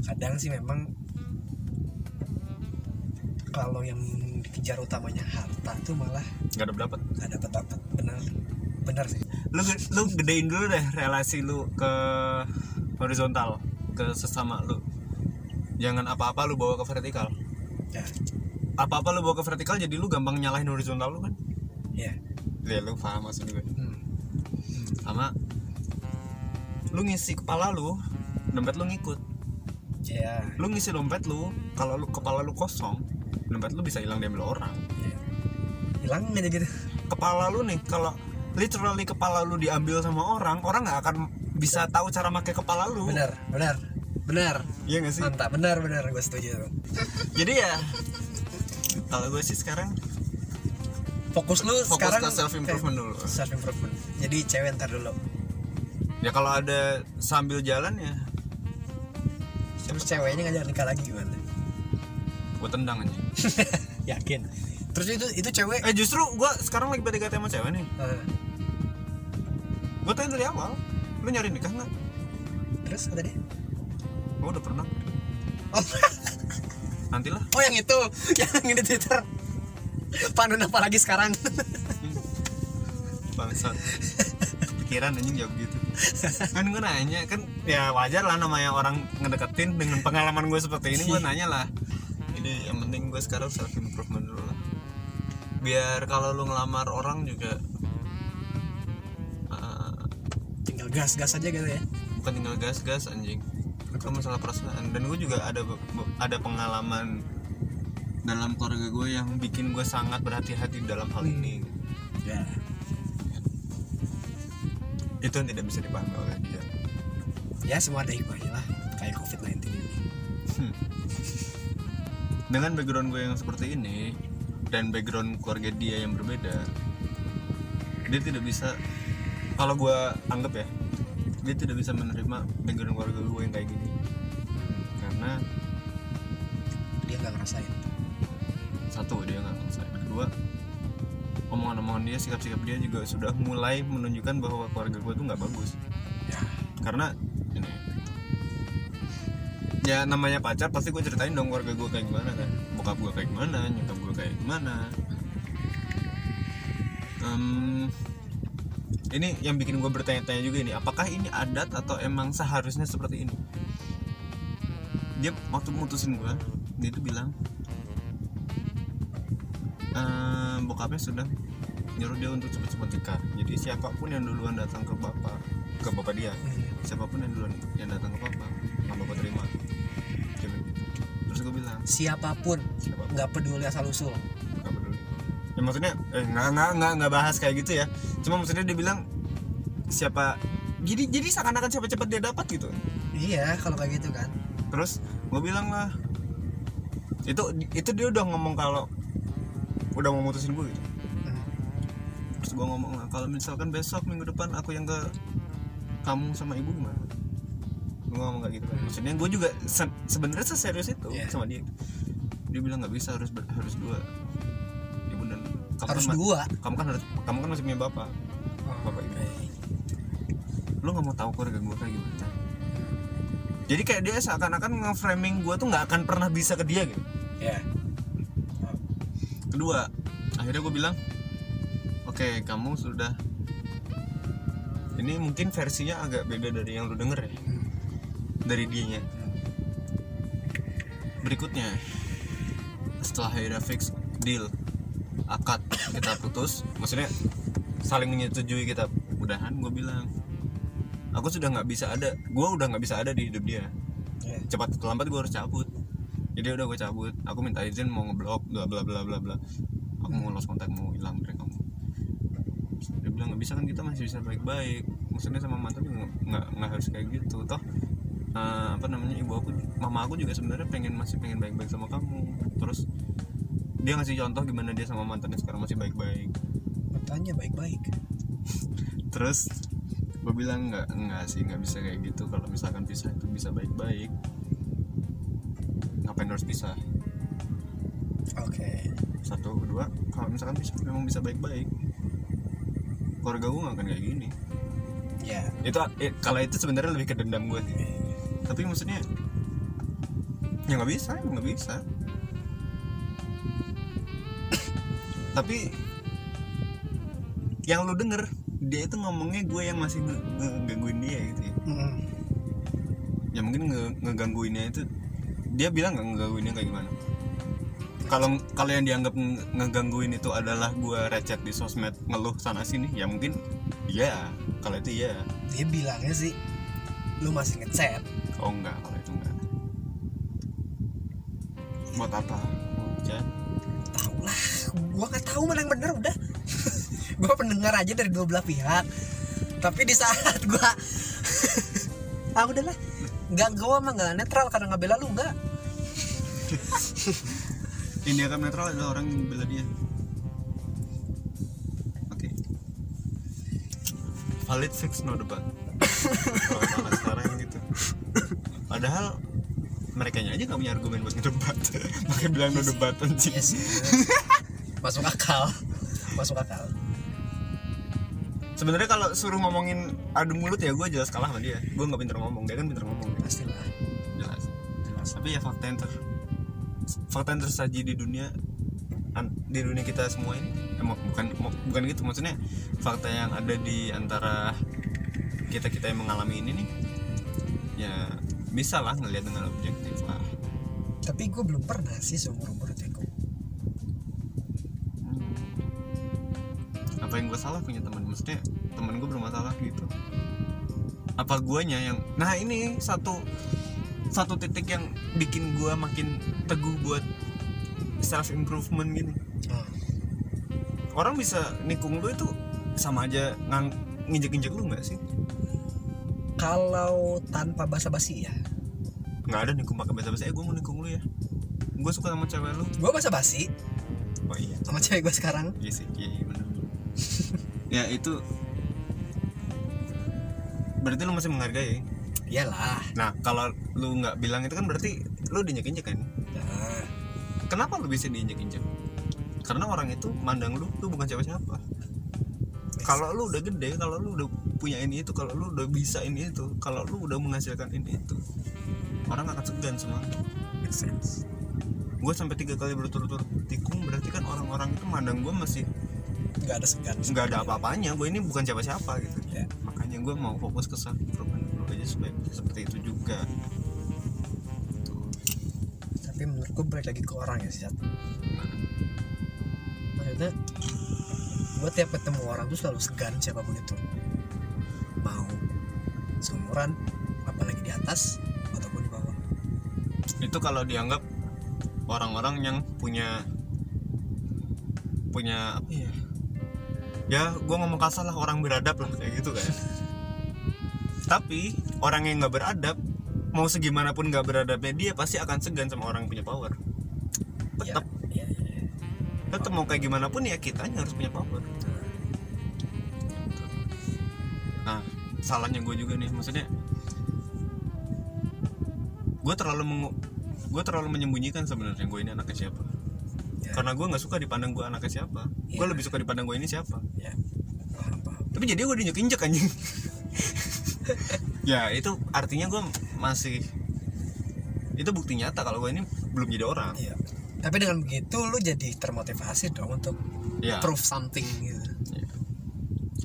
kadang sih memang kalau yang dikejar utamanya harta tuh malah nggak ada dapat nggak dapat dapat benar. Benar sih lu lu gedein dulu deh relasi lu ke horizontal ke sesama lu. Jangan apa-apa lu bawa ke vertikal. Ya. Apa-apa lu bawa ke vertikal jadi lu gampang nyalahin horizontal lu kan? Ya. Ya lu paham maksud gue. Hmm. sama lu ngisi kepala lu dompet lu ngikut. Ya. Lu ngisi dompet lu kalau lu kepala lu kosong dompet lu bisa hilang diambil orang. Ya. hilang aja gitu. Kepala lu nih kalau literally kepala lu diambil sama orang orang nggak akan bisa tahu cara pakai kepala lu. Benar benar benar. Iya gak sih? Mantap benar benar gue setuju. Jadi ya kalau gue sih sekarang fokus lu Fokus sekarang ke self improvement dulu. self improvement jadi cewek ntar dulu. Ya kalau ada sambil jalan ya. Terus ceweknya ngajak nikah lagi gimana? Gue tendang aja. (laughs) Yakin terus itu itu cewek. Eh justru gue sekarang lagi PDKT sama cewek nih. Eh, gue tanya dari awal lu nyari nikah nggak? Terus kata dia? Gue udah pernah. Oh, (laughs) nantilah. Oh yang itu. (laughs) Yang di twitter. Panun apa lagi sekarang? (laughs) Bangsat. Pikiran anjing jawab gitu. Kan gue nanya kan ya wajar lah namanya orang ngedeketin dengan pengalaman gue seperti ini gue nanya lah. Jadi yang penting gue sekarang self improvement biar kalau lu ngelamar orang juga eh, tinggal gas gas aja gitu ya. bukan tinggal gas-gas anjing. Itu masalah perasaan. Dan gue juga ada ada pengalaman dalam keluarga gue yang bikin gue sangat berhati-hati dalam hal ini. Ya. Itu yang tidak bisa dipahami oleh dia. Ya semua ada hikmahnya lah kayak covid 19 ini. Dengan background gue yang seperti ini dan background keluarga dia yang berbeda dia tidak bisa kalau gue anggap ya dia tidak bisa menerima background keluarga gue yang kayak gini. Karena dia nggak ngerasain. Satu dia nggak ngerasain. Kedua omongan-omongan dia sikap-sikap dia juga sudah mulai menunjukkan bahwa keluarga gue tuh nggak bagus. Ya. Karena ini ya namanya pacar pasti gue ceritain dong keluarga gue kayak gimana kan. Bokap gue kayak gimana nyokap kayak gimana. Em, ini yang bikin gue bertanya-tanya juga ini apakah ini adat atau emang seharusnya seperti ini? Dia waktu mutusin gue dia tuh bilang "Eh, bokapnya sudah nyuruh dia untuk cepat-cepat nikah. Jadi siapa pun yang duluan datang ke bapak ke bapak dia Hmm. siapa pun yang duluan yang datang ke nggak bapak terima gue bilang. Siapa pun nggak peduli asal usul. Nggak peduli. Ya maksudnya eh, nggak nggak nggak nggak bahas kayak gitu ya. Cuma maksudnya dia bilang siapa jadi jadi seakan-akan siapa cepat dia dapat gitu. Iya kalau kayak gitu kan. Terus gue bilang lah itu itu dia udah ngomong kalau udah mau mutusin gue gitu. Hmm. terus gue ngomong lah kalau misalkan besok minggu depan aku yang ke kamu sama ibu gimana? Gue ngomong kayak gitu kan. Maksudnya gue juga se- sebenarnya seserius itu Iya. sama dia. Dia bilang nggak bisa harus harus dua. Ibu dan kamu harus kan dua? kamu kan harus kamu kan masih punya bapak. Bapak ibu. Oke. lu nggak mau tahu keluarga gue kayak gimana? Jadi kayak dia seakan-akan nge-framing gue tuh nggak akan pernah bisa ke dia gitu. Ya kedua akhirnya gue bilang oke kamu sudah ini mungkin versinya agak beda dari yang lu denger ya. Hmm. dari dianya berikutnya. Setelah akhirnya fix deal. Akad kita putus. Maksudnya saling menyetujui kita. Udahan gue bilang. Aku sudah nggak bisa ada gue udah nggak bisa ada di hidup dia. Ya cepat atau lambat gue harus cabut. Jadi udah gue cabut. Aku minta izin mau ngeblok bla bla bla bla bla. Aku mau lost kontak mau hilang dari kamu. Dia bilang nggak bisa kan kita masih bisa baik baik maksudnya sama mantan juga nggak nggak harus kayak gitu toh eh, apa namanya ibu aku mama aku juga sebenarnya pengen masih pengen baik baik sama kamu. Terus dia ngasih contoh gimana dia sama mantannya sekarang masih baik baik Tanya baik-baik? (laughs) Terus gue bilang nggak nggak sih nggak bisa kayak gitu. Kalau misalkan pisah itu bisa baik baik ngapain harus pisah? Oke. Satu kedua kalau misalkan bisa memang bisa baik baik keluarga gue gak akan kayak gini. Ya itu eh, kalau itu sebenarnya lebih ke dendam gue sih tapi maksudnya ya nggak bisa emang nggak bisa. (coughs) Tapi yang lu denger dia itu ngomongnya gue yang masih nge- nge- ngegangguin dia gitu ya. Mm-mm. ya mungkin nge- ngegangguinnya itu dia bilang nggak ngegangguinnya kayak gimana. Kalau kalau yang dianggap nge- ngegangguin itu adalah gue recet di sosmed ngeluh sana sini ya mungkin iya. Kalau itu iya. Dia bilangnya sih lu masih ngechat? Oh enggak kalau itu enggak. Buat apa? Jan. tahu lah gua nggak tahu mana yang benar udah. (laughs) Gua pendengar aja dari dua belah pihak. Tapi di saat gua (laughs) ah udahlah. Nggak gua mah nggak netral karena nggak bela lu nggak. (laughs) Ini akan netral adalah orang yang bela dia. Oke. Valid fix no debat sekarang gitu. Padahal mereka aja nggak punya argumen buat ngedebat. (laughs) Makanya bilang no debat anjing. Iya sih. Masuk akal. Masuk akal. Sebenarnya kalau suruh ngomongin adu mulut ya gue jelas kalah sama dia. Gue nggak pinter ngomong dia kan pinter ngomong. Pastilah jelas. Jelas. Tapi ya fakta yang ter fakta yang tersaji di dunia di dunia kita semua ini. Emang bukan mu- bukan gitu. Maksudnya fakta yang ada di antara kita kita yang mengalami ini nih ya bisa lah ngelihat dengan objektif lah. Tapi gue belum pernah sih seumur umur teko Hmm. apa yang gue salah punya teman? Maksudnya teman gue bermasalah gitu. Apa guanya yang nah ini satu satu titik yang bikin gue makin teguh buat self improvement gini orang bisa nikung lu itu sama aja ngang nginjek injek lu nggak sih kalau tanpa basa-basi ya? Nggak ada nikung pakai bahasa eh gue mau nikung lu ya. Gue suka sama cewek lu. Gue basa-basi. Oh iya. Sama cewek gue sekarang. Iya sih iya, iya benar. (laughs) Ya itu berarti lu masih menghargai? Iyalah. Nah kalau lu nggak bilang itu kan berarti lu diinjek injek kan? Nah, kenapa lu bisa diinjek injek karena orang itu mandang lu lu bukan siapa. Siapa kalau lu udah gede kalau lu udah punya ini itu kalau lu udah bisa ini itu kalau lu udah menghasilkan ini itu orang akan segan semua make sense. Gue sampai tiga kali berturut-turut tikung berarti kan orang-orang itu mandang gue masih nggak ada segan. nggak ada apa-apanya. Gue ini bukan siapa-siapa gitu. Ya. makanya gue mau fokus ke self improvement dulu aja supaya bisa seperti itu juga. Tuh. tapi menurut gue balik lagi ke orang ya sih maksudnya gue tiap ketemu orang tuh selalu segan siapa pun itu seumuran apalagi di atas ataupun di bawah. Itu kalau dianggap orang-orang yang punya punya apa ya ya gue ngomong kasar lah orang beradab lah kayak gitu kan. (laughs) Tapi orang yang nggak beradab mau segimanapun nggak beradabnya dia pasti akan segan sama orang yang punya power. Tetap ya, ya, ya. tetap mau kayak gimana pun ya kitanya harus punya power salahnya gue juga nih. Maksudnya gue terlalu mengu gue terlalu menyembunyikan sebenarnya gue ini anaknya siapa. Ya. karena gue nggak suka dipandang gue anaknya siapa. Gue Ya. lebih suka dipandang gue ini siapa. Ya. Paham paham. Tapi jadi gue diinjek injek anjing. (laughs) Ya itu artinya gue masih itu bukti nyata kalau gue ini belum jadi orang. Iya. Tapi dengan begitu lu jadi termotivasi dong untuk ya prove something gitu.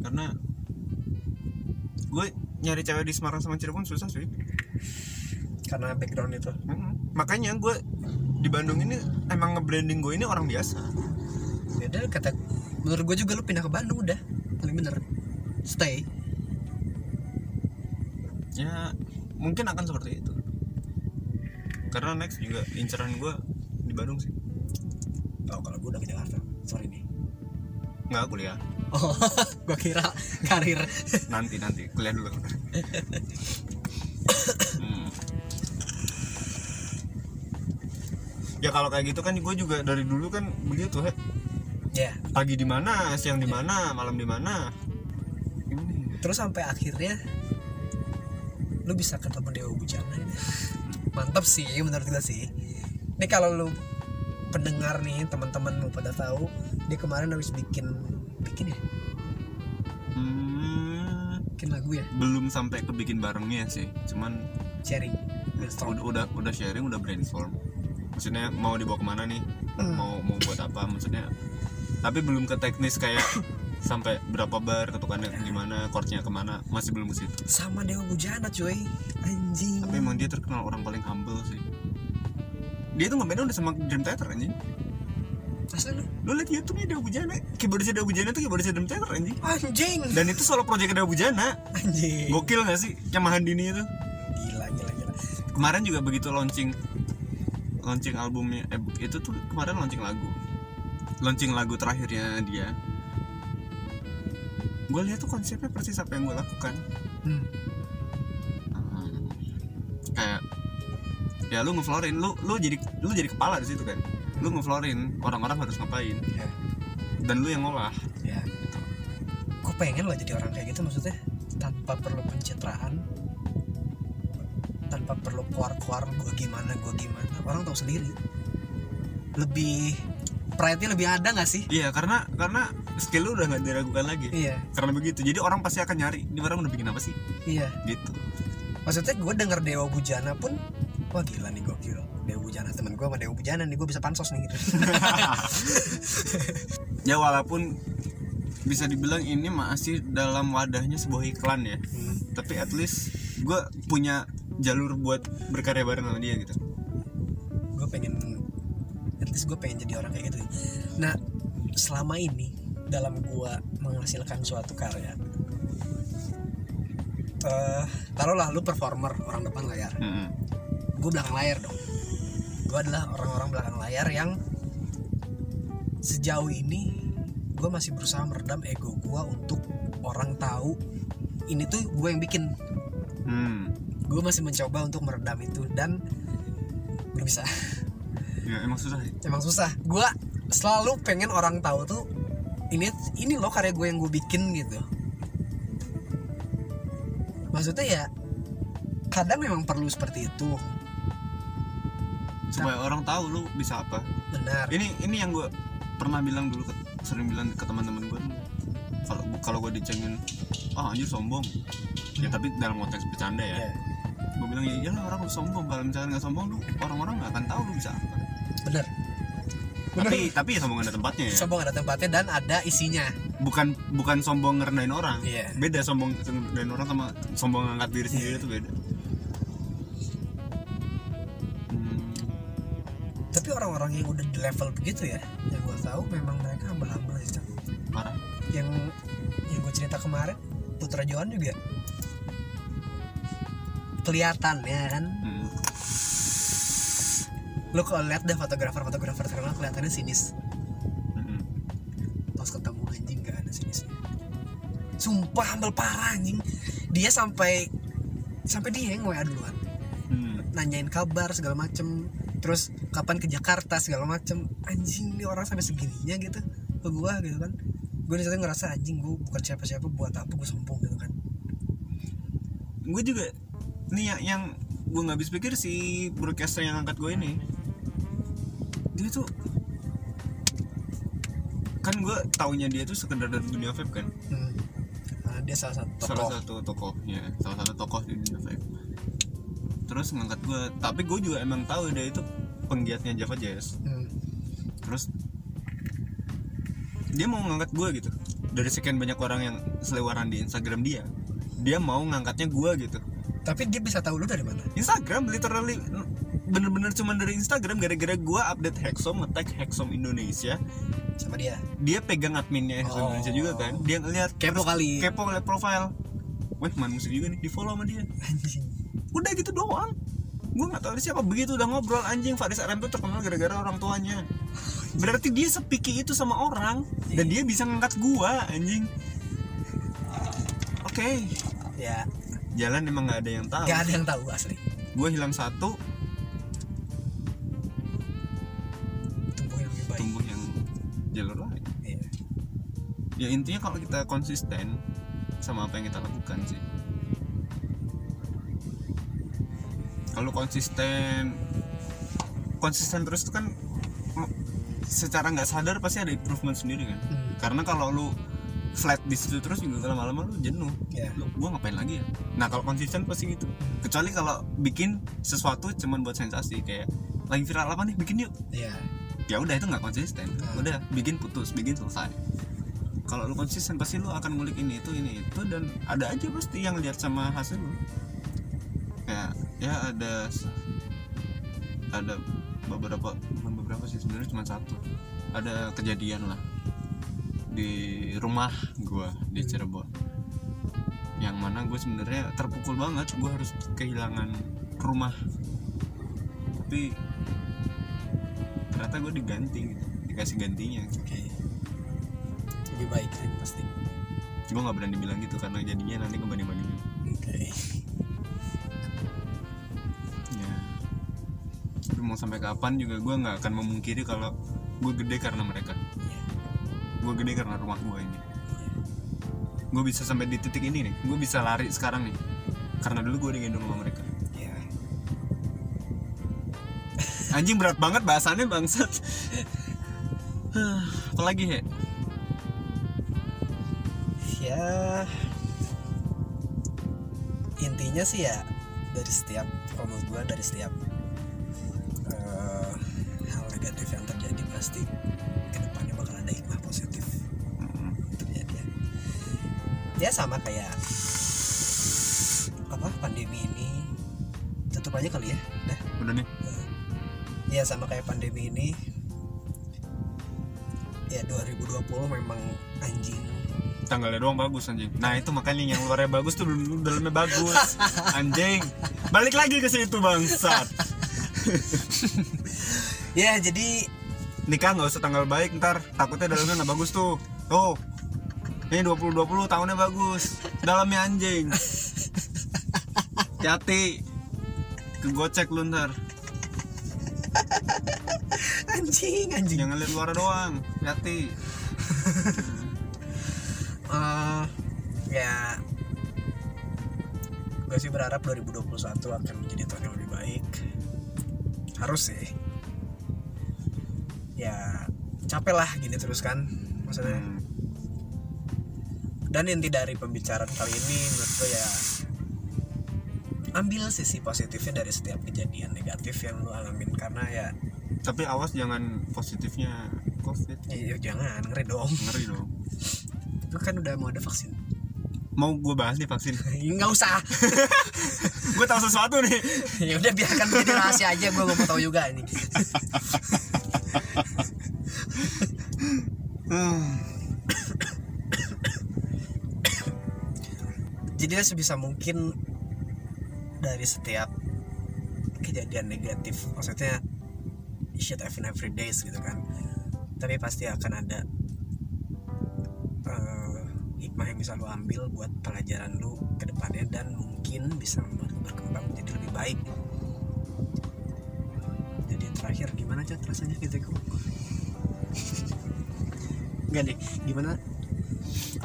Karena gue nyari cewek di Semarang sama Cirebon susah sih. Karena background itu. Mm-mm. makanya gue di Bandung ini emang nge-branding gue ini orang biasa. Ya udah kata menurut gue juga lu pindah ke Bandung udah paling bener. Stay. Ya mungkin akan seperti itu. Karena next juga inceran gue di Bandung sih. Oh kalau gue udah ke Jakarta sorry nih. Nggak kuliah (laughs) oh gue kira karir. Nanti nanti. Kuliah dulu. Hmm. ya kalau kayak gitu kan gue juga dari dulu kan begitu ya. Pagi di mana siang di mana malam di mana. Terus sampai akhirnya lu bisa ketemu Dewa Bujana. Mantap sih menurut gue sih. Ini kalau lu pendengar nih teman-teman mau pada tahu dia kemarin habis bikin bikin ya? Hmm, bikin lagu ya? belum sampai ke bikin barengnya sih cuman sharing brainstorm. udah, udah udah sharing udah brainstorm. Maksudnya mau dibawa ke mana nih? Hmm. mau mau buat apa? Maksudnya tapi belum ke teknis kayak (coughs) sampai berapa bar ketukannya gimana chordnya ke mana masih belum ke situ. Sama Dewa Bujana cuy. Anjing. Tapi emang dia terkenal orang paling humble sih. Dia tuh ngeband udah sama Dream Theater anjing asli lu? Lu liat YouTube-nya Dewa Bujana. Keyboardisnya Dewa Bujana tuh keyboardisnya Dream Theater anjing anjing. Dan itu solo project Dewa Bujana. Anjing. Gokil gak sih? Yang Mahandini itu. Gila gila gila. Kemarin juga begitu launching launching albumnya eh itu tuh kemarin launching lagu. Launching lagu terakhirnya dia. Gue lihat tuh konsepnya persis apa yang gue lakukan. Hmm. Hmm, kayak ya lu ngeflorin lu lu jadi lu jadi kepala di situ kan lu ngeflorin orang-orang harus ngapain? Ya dan lu yang ngolah. Ya gitu. gue pengen loh jadi orang kayak gitu maksudnya. Tanpa perlu pencitraan tanpa perlu keluar-keluar gue gimana gue gimana. Orang tahu sendiri. Lebih pride-nya lebih ada nggak sih? Iya karena karena skill lu udah nggak diragukan lagi. Iya. Karena begitu. Jadi orang pasti akan nyari ini orang udah bikin apa sih? Iya. Gitu. Maksudnya gue denger Dewa Bujana pun wah gila nih gokil. Dewa Bujana temen gue sama Dewa Bujana nih gue bisa pansos nih gitu. (laughs) Ya walaupun bisa dibilang ini masih dalam wadahnya sebuah iklan ya. Hmm. tapi at least gue punya jalur buat berkarya bareng sama dia gitu. Gue pengen at least gue pengen jadi orang kayak gitu. Nah selama ini dalam gue menghasilkan suatu karya eh taruhlah lu performer orang depan layar. Mm-mm. Gue belakang layar dong. Gue adalah orang-orang belakang layar yang sejauh ini gue masih berusaha meredam ego gue untuk orang tahu ini tuh gue yang bikin. Hmm. gue masih mencoba untuk meredam itu dan belum bisa ya emang susah sih. Emang susah. Gue selalu pengen orang tahu tuh ini ini loh karya gue yang gue bikin gitu. Maksudnya ya kadang memang perlu seperti itu supaya orang tahu lu bisa apa. Benar. Ini ini yang gue pernah bilang dulu ke, sering bilang ke teman-teman gue kalau kalau gue dicengin ah anjir sombong. Ya tapi dalam konteks bercanda ya. Iya, gue bilang ya iyalah orang lu sombong. Kalau misalnya nggak sombong lu orang-orang nggak akan tahu lu bisa apa. Benar. Tapi tapi ya sombong ada tempatnya ya. Sombong ada tempatnya dan ada isinya. Bukan bukan sombong ngerendahin orang. Iya. beda sombong ngerendahin orang sama sombong ngangkat diri sendiri Iya. itu beda level begitu ya. Yang gue tahu memang mereka humble-humble sih parah. Yang yang gue cerita kemarin Putra Johan juga. Kelihatan ya kan? Hmm. lu kalau lihat deh fotografer-fotografer terkenal kelihatannya sinis. Hmm. pas ketemu anjing gak ada sinisnya. Sumpah humble parah anjing. Dia sampai sampai dia yang WA duluan. Hmm. nanyain kabar segala macem terus kapan ke Jakarta segala macem. Anjing nih orang sampai segininya gitu ke gua gitu kan. Gue di situ ngerasa anjing gue bukan siapa-siapa buat apa gue sombong gitu kan. Gue juga nih yang, yang gue nggak habis pikir si broadcaster yang angkat gue ini dia tuh kan gue taunya dia tuh sekedar dari dunia vape kan? Hmm. Nah, dia salah satu tokoh. salah satu tokoh ya salah satu tokoh di dunia vape terus ngangkat gue tapi gue juga emang tahu dia itu penggiatnya Java Jazz Hmm. terus dia mau ngangkat gue gitu. Dari sekian banyak orang yang selewaran di Instagram dia dia mau ngangkatnya gue gitu. Tapi dia bisa tahu lu dari mana? Instagram literally bener-bener cuman dari Instagram gara-gara gue update Hexom nge-tag Hexom Indonesia. Sama dia? Dia pegang adminnya Hexom Oh. Indonesia juga kan. Dia ngeliat kepo terus kali. kepo ngeliat profile. Wah man musik juga nih di follow sama dia. Anjing udah gitu doang. Gue nggak tahu dia siapa. Begitu udah ngobrol anjing Faris RM tuh terkenal gara-gara orang tuanya. Berarti dia sepiki itu sama orang dan dia bisa ngangkat gua anjing. Oke. Ya. Jalan emang nggak ada yang tahu. Gak ada yang tahu asli. Gue hilang satu. Tumbuh yang lebih baik. Tumbuh yang jalur lain. Iya. ya intinya kalau kita konsisten sama apa yang kita lakukan sih kalau konsisten konsisten terus itu kan m- secara nggak sadar pasti ada improvement sendiri kan. Hmm. karena kalau lu flat di situ terus juga lama-lama lu jenuh. Ya. lu gua ngapain lagi ya? Nah kalau konsisten pasti gitu. Kecuali kalau bikin sesuatu cuman buat sensasi kayak lagi viral apa nih? Bikin yuk. Iya. ya udah itu nggak konsisten. Hmm. udah bikin putus bikin selesai. Kalau lu konsisten pasti lu akan ngulik ini itu ini itu dan ada aja pasti yang lihat sama hasil lu. Ya ya ada ada beberapa bukan beberapa sih sebenarnya cuma satu. Ada kejadian lah di rumah gua di Cirebon. Yang mana gue sebenarnya terpukul banget gue harus kehilangan rumah. Tapi ternyata gue diganti gitu dikasih gantinya. Oke. Lebih baik kan pasti. Gue nggak berani bilang gitu karena jadinya nanti kembali bandingin mau sampai kapan juga gue nggak akan memungkiri kalau gue gede karena mereka. Iya. gue gede karena rumah gue ini. Gue bisa sampai di titik ini nih. Gue bisa lari sekarang nih. Karena dulu gue digendong sama mereka. Iya. (laughs) anjing berat banget bahasannya bangsat. (sighs) Apalagi he? Ya. Intinya sih ya dari setiap kalau gua dari setiap tanggalnya doang bagus anjing. Nah itu makanya yang luarnya bagus tuh dalamnya bagus. Anjing. Balik lagi ke situ bangsat. (laughs) Ya jadi nikah nggak usah tanggal baik ntar. Takutnya dalamnya nggak bagus tuh. Tuh. Ini 2020 tahunnya bagus. Dalamnya anjing. Hati kegocek lu ntar. (laughs) Anjing anjing. Jangan lihat luar doang. Hati gue sih berharap 2021 akan menjadi tahun yang lebih baik. Harus sih. Ya capek lah gini terus kan maksudnya. Hmm. dan inti dari pembicaraan kali ini menurut gue ya ambil sisi positifnya dari setiap kejadian negatif yang lu alamin. Karena ya tapi awas jangan positifnya covid. Ya, ya jangan ngeri dong. Ngeri dong. Itu kan udah mau ada vaksin mau gue bahas nih vaksin. (laughs) Nggak usah. (laughs) Gue tahu sesuatu nih. (laughs) Ya udah biarkan menjadi rahasia aja gue gak mau tahu juga ini. Jadi ya sebisa mungkin dari setiap kejadian negatif maksudnya shit happen every days gitu kan. Tapi pasti akan ada bisa lu ambil buat pelajaran lu ke depannya dan mungkin bisa membuat lu baik jadi terakhir gimana cat rasanya gitu kok Enggak deh, gimana?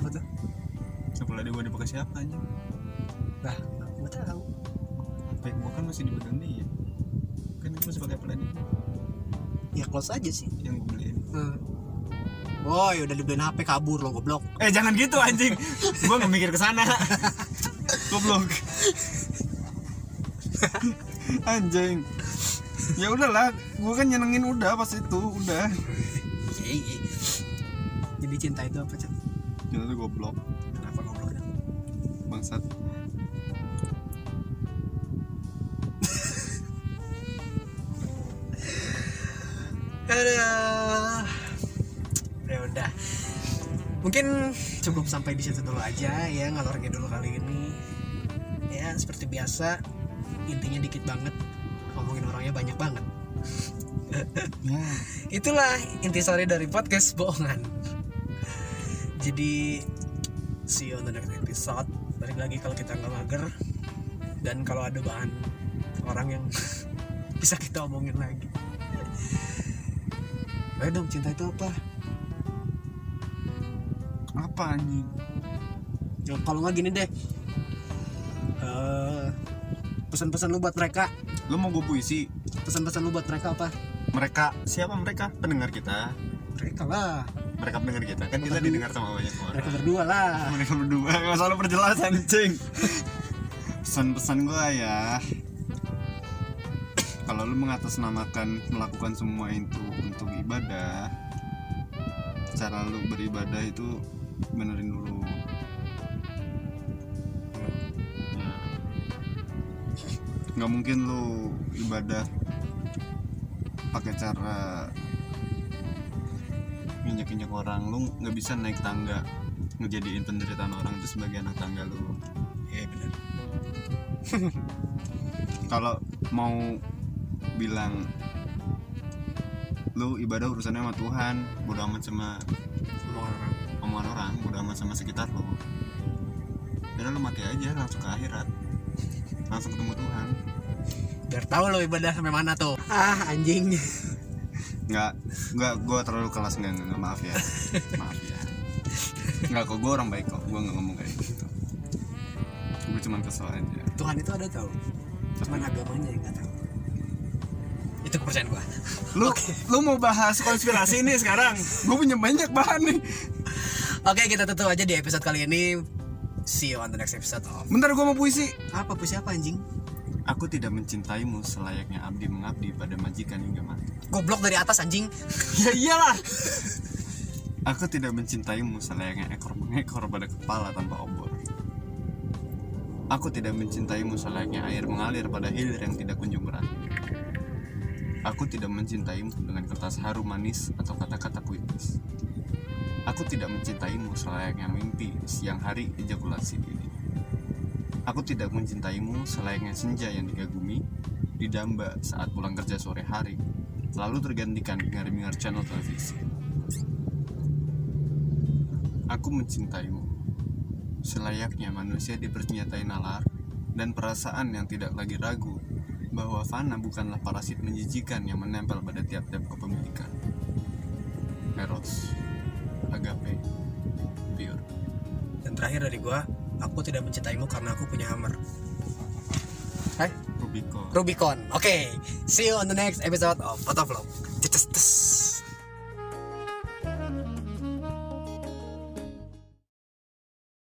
Apa tuh? sebelah dia gue dipakai siapa aja Nah, gue tahu. baik gue kan masih dipegang dia kan itu masih pakai pelan Ya close aja sih. Woi, udah dibeliin HP kabur lo goblok. eh jangan gitu anjing gue nggak mikir ke sana goblok anjing ya udahlah gue kan nyenengin udah pas itu udah Iya, iya. Jadi cinta itu apa, Cat? Jangan tuh goblok Kenapa goblok? Bangsat Aduh. Mungkin cukup sampai di situ dulu aja ya ngalor dulu kali ini. Ya seperti biasa intinya dikit banget ngomongin orangnya banyak banget. (laughs) ya Itulah intisari dari podcast bohongan. Jadi see you on the next episode. Balik lagi kalau kita nggak mager dan kalau ada bahan orang yang (laughs) bisa kita omongin lagi. Ayo dong cinta itu apa? Apa anjing Ya, kalau nggak gini deh. Eh, pesan-pesan lu buat mereka. lo mau gue puisi Pesan-pesan lu buat mereka apa? mereka siapa mereka pendengar kita Mereka lah. mereka pendengar kita kan kita didengar sama banyak orang Mereka berdua lah. mereka berdua nggak salah perjelasan cing (laughs) pesan-pesan gue ya kalau lu mengatasnamakan melakukan semua itu untuk ibadah cara lu beribadah itu benerin dulu Ya. nggak mungkin lu ibadah pakai cara injek-injek orang lu nggak bisa naik tangga ngejadiin penderitaan orang itu sebagai anak tangga lu Iya benar. (laughs) kalau mau bilang lu ibadah urusannya sama Tuhan bodo amat sama. Omongan orang bodo amat sama sekitar lu. Udah lu mati aja langsung ke akhirat. Langsung ketemu Tuhan. Biar tahu lo ibadah sampai mana tuh. Ah anjing. nggak nggak gue terlalu kelas nggak nggak maaf ya. Maaf ya. Nggak kok gue orang baik kok. Gue nggak ngomong kayak gitu. Gue cuman kesel aja. Tuhan itu ada tahu. Cuman agamanya yang nggak tahu. Itu kepercayaan gua. lu lu mau bahas konspirasi nih sekarang? Gue punya banyak bahan nih Oke kita tutup aja di episode kali ini. See you on the next episode of bentar gue mau puisi apa puisi apa anjing? Aku tidak mencintaimu selayaknya abdi mengabdi pada majikan hingga mati. Goblok dari atas anjing. (laughs) Ya iyalah. Aku tidak mencintaimu selayaknya ekor mengekor pada kepala tanpa obor. Aku tidak mencintaimu selayaknya air mengalir pada hilir yang tidak kunjung berakhir. Aku tidak mencintaimu dengan kertas harum manis atau kata-kata puitis. Aku tidak mencintaimu selayaknya mimpi siang hari ejakulasi dini. Aku tidak mencintaimu selayaknya senja yang digagumi, didamba saat pulang kerja sore hari, lalu tergantikan dengan dengar channel televisi. Aku mencintaimu, selayaknya manusia dipersenjatai nalar dan perasaan yang tidak lagi ragu bahwa fana bukanlah parasit menjijikan yang menempel pada tiap-tiap kepemilikan. Eros, agape, pure. Dan terakhir dari gua, aku tidak mencintaimu karena aku punya hammer. Hai, Rubicon. Rubicon. Oke, see you on the next episode of. Tes tes.